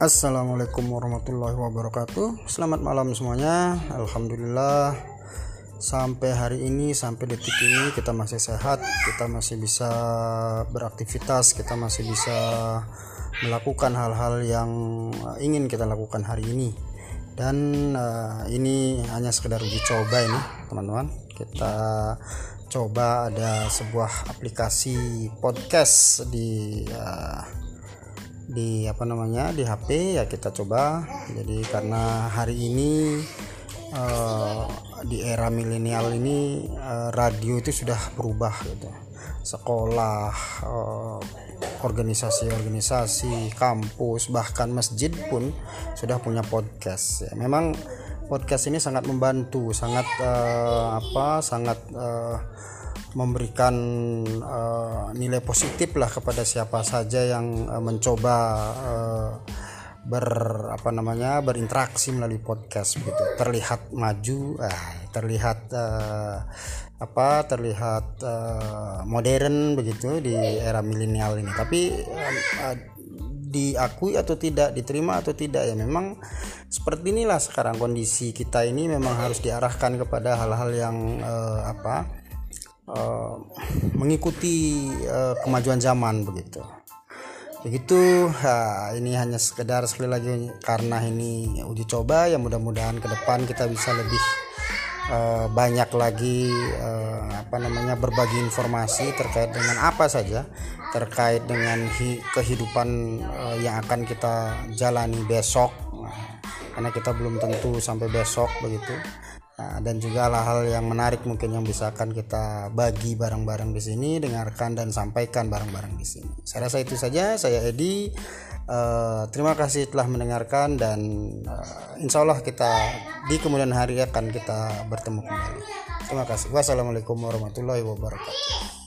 Assalamualaikum warahmatullahi wabarakatuh. Selamat malam semuanya. Alhamdulillah Sampai hari ini Sampai detik ini kita masih sehat Kita masih bisa beraktivitas Kita masih bisa Melakukan hal-hal yang Ingin kita lakukan hari ini. Dan uh, ini Hanya sekedar uji coba ini Teman-teman. Kita coba ada sebuah aplikasi podcast di uh, di apa namanya di HP ya kita coba. Jadi karena hari ini uh, di era milenial ini uh, radio itu sudah berubah gitu. Sekolah uh, organisasi-organisasi kampus bahkan masjid pun sudah punya podcast ya. Memang podcast ini sangat membantu sangat uh, apa sangat uh, memberikan uh, nilai positif lah kepada siapa saja yang uh, mencoba uh, ber apa namanya berinteraksi melalui podcast begitu terlihat maju uh, terlihat uh, apa terlihat uh, modern begitu di era milenial ini. Tapi uh, diakui atau tidak diterima atau tidak ya memang seperti inilah sekarang kondisi kita ini memang harus diarahkan kepada hal-hal yang apa uh, mengikuti uh, kemajuan zaman begitu. Begitu nah, ini hanya sekedar sekali lagi karena ini uji coba ya mudah-mudahan ke depan kita bisa lebih uh, banyak lagi uh, apa namanya berbagi informasi terkait dengan apa saja terkait dengan kehidupan uh, yang akan kita jalani besok. Nah, karena kita belum tentu sampai besok begitu Nah, dan juga hal-hal yang menarik mungkin yang bisa akan kita bagi bareng-bareng di sini, dengarkan dan sampaikan bareng-bareng di sini. Saya rasa itu saja. Saya Edi. Uh, terima kasih telah mendengarkan dan uh, insya Allah kita di kemudian hari akan kita bertemu kembali. Terima kasih. Wassalamualaikum warahmatullahi wabarakatuh.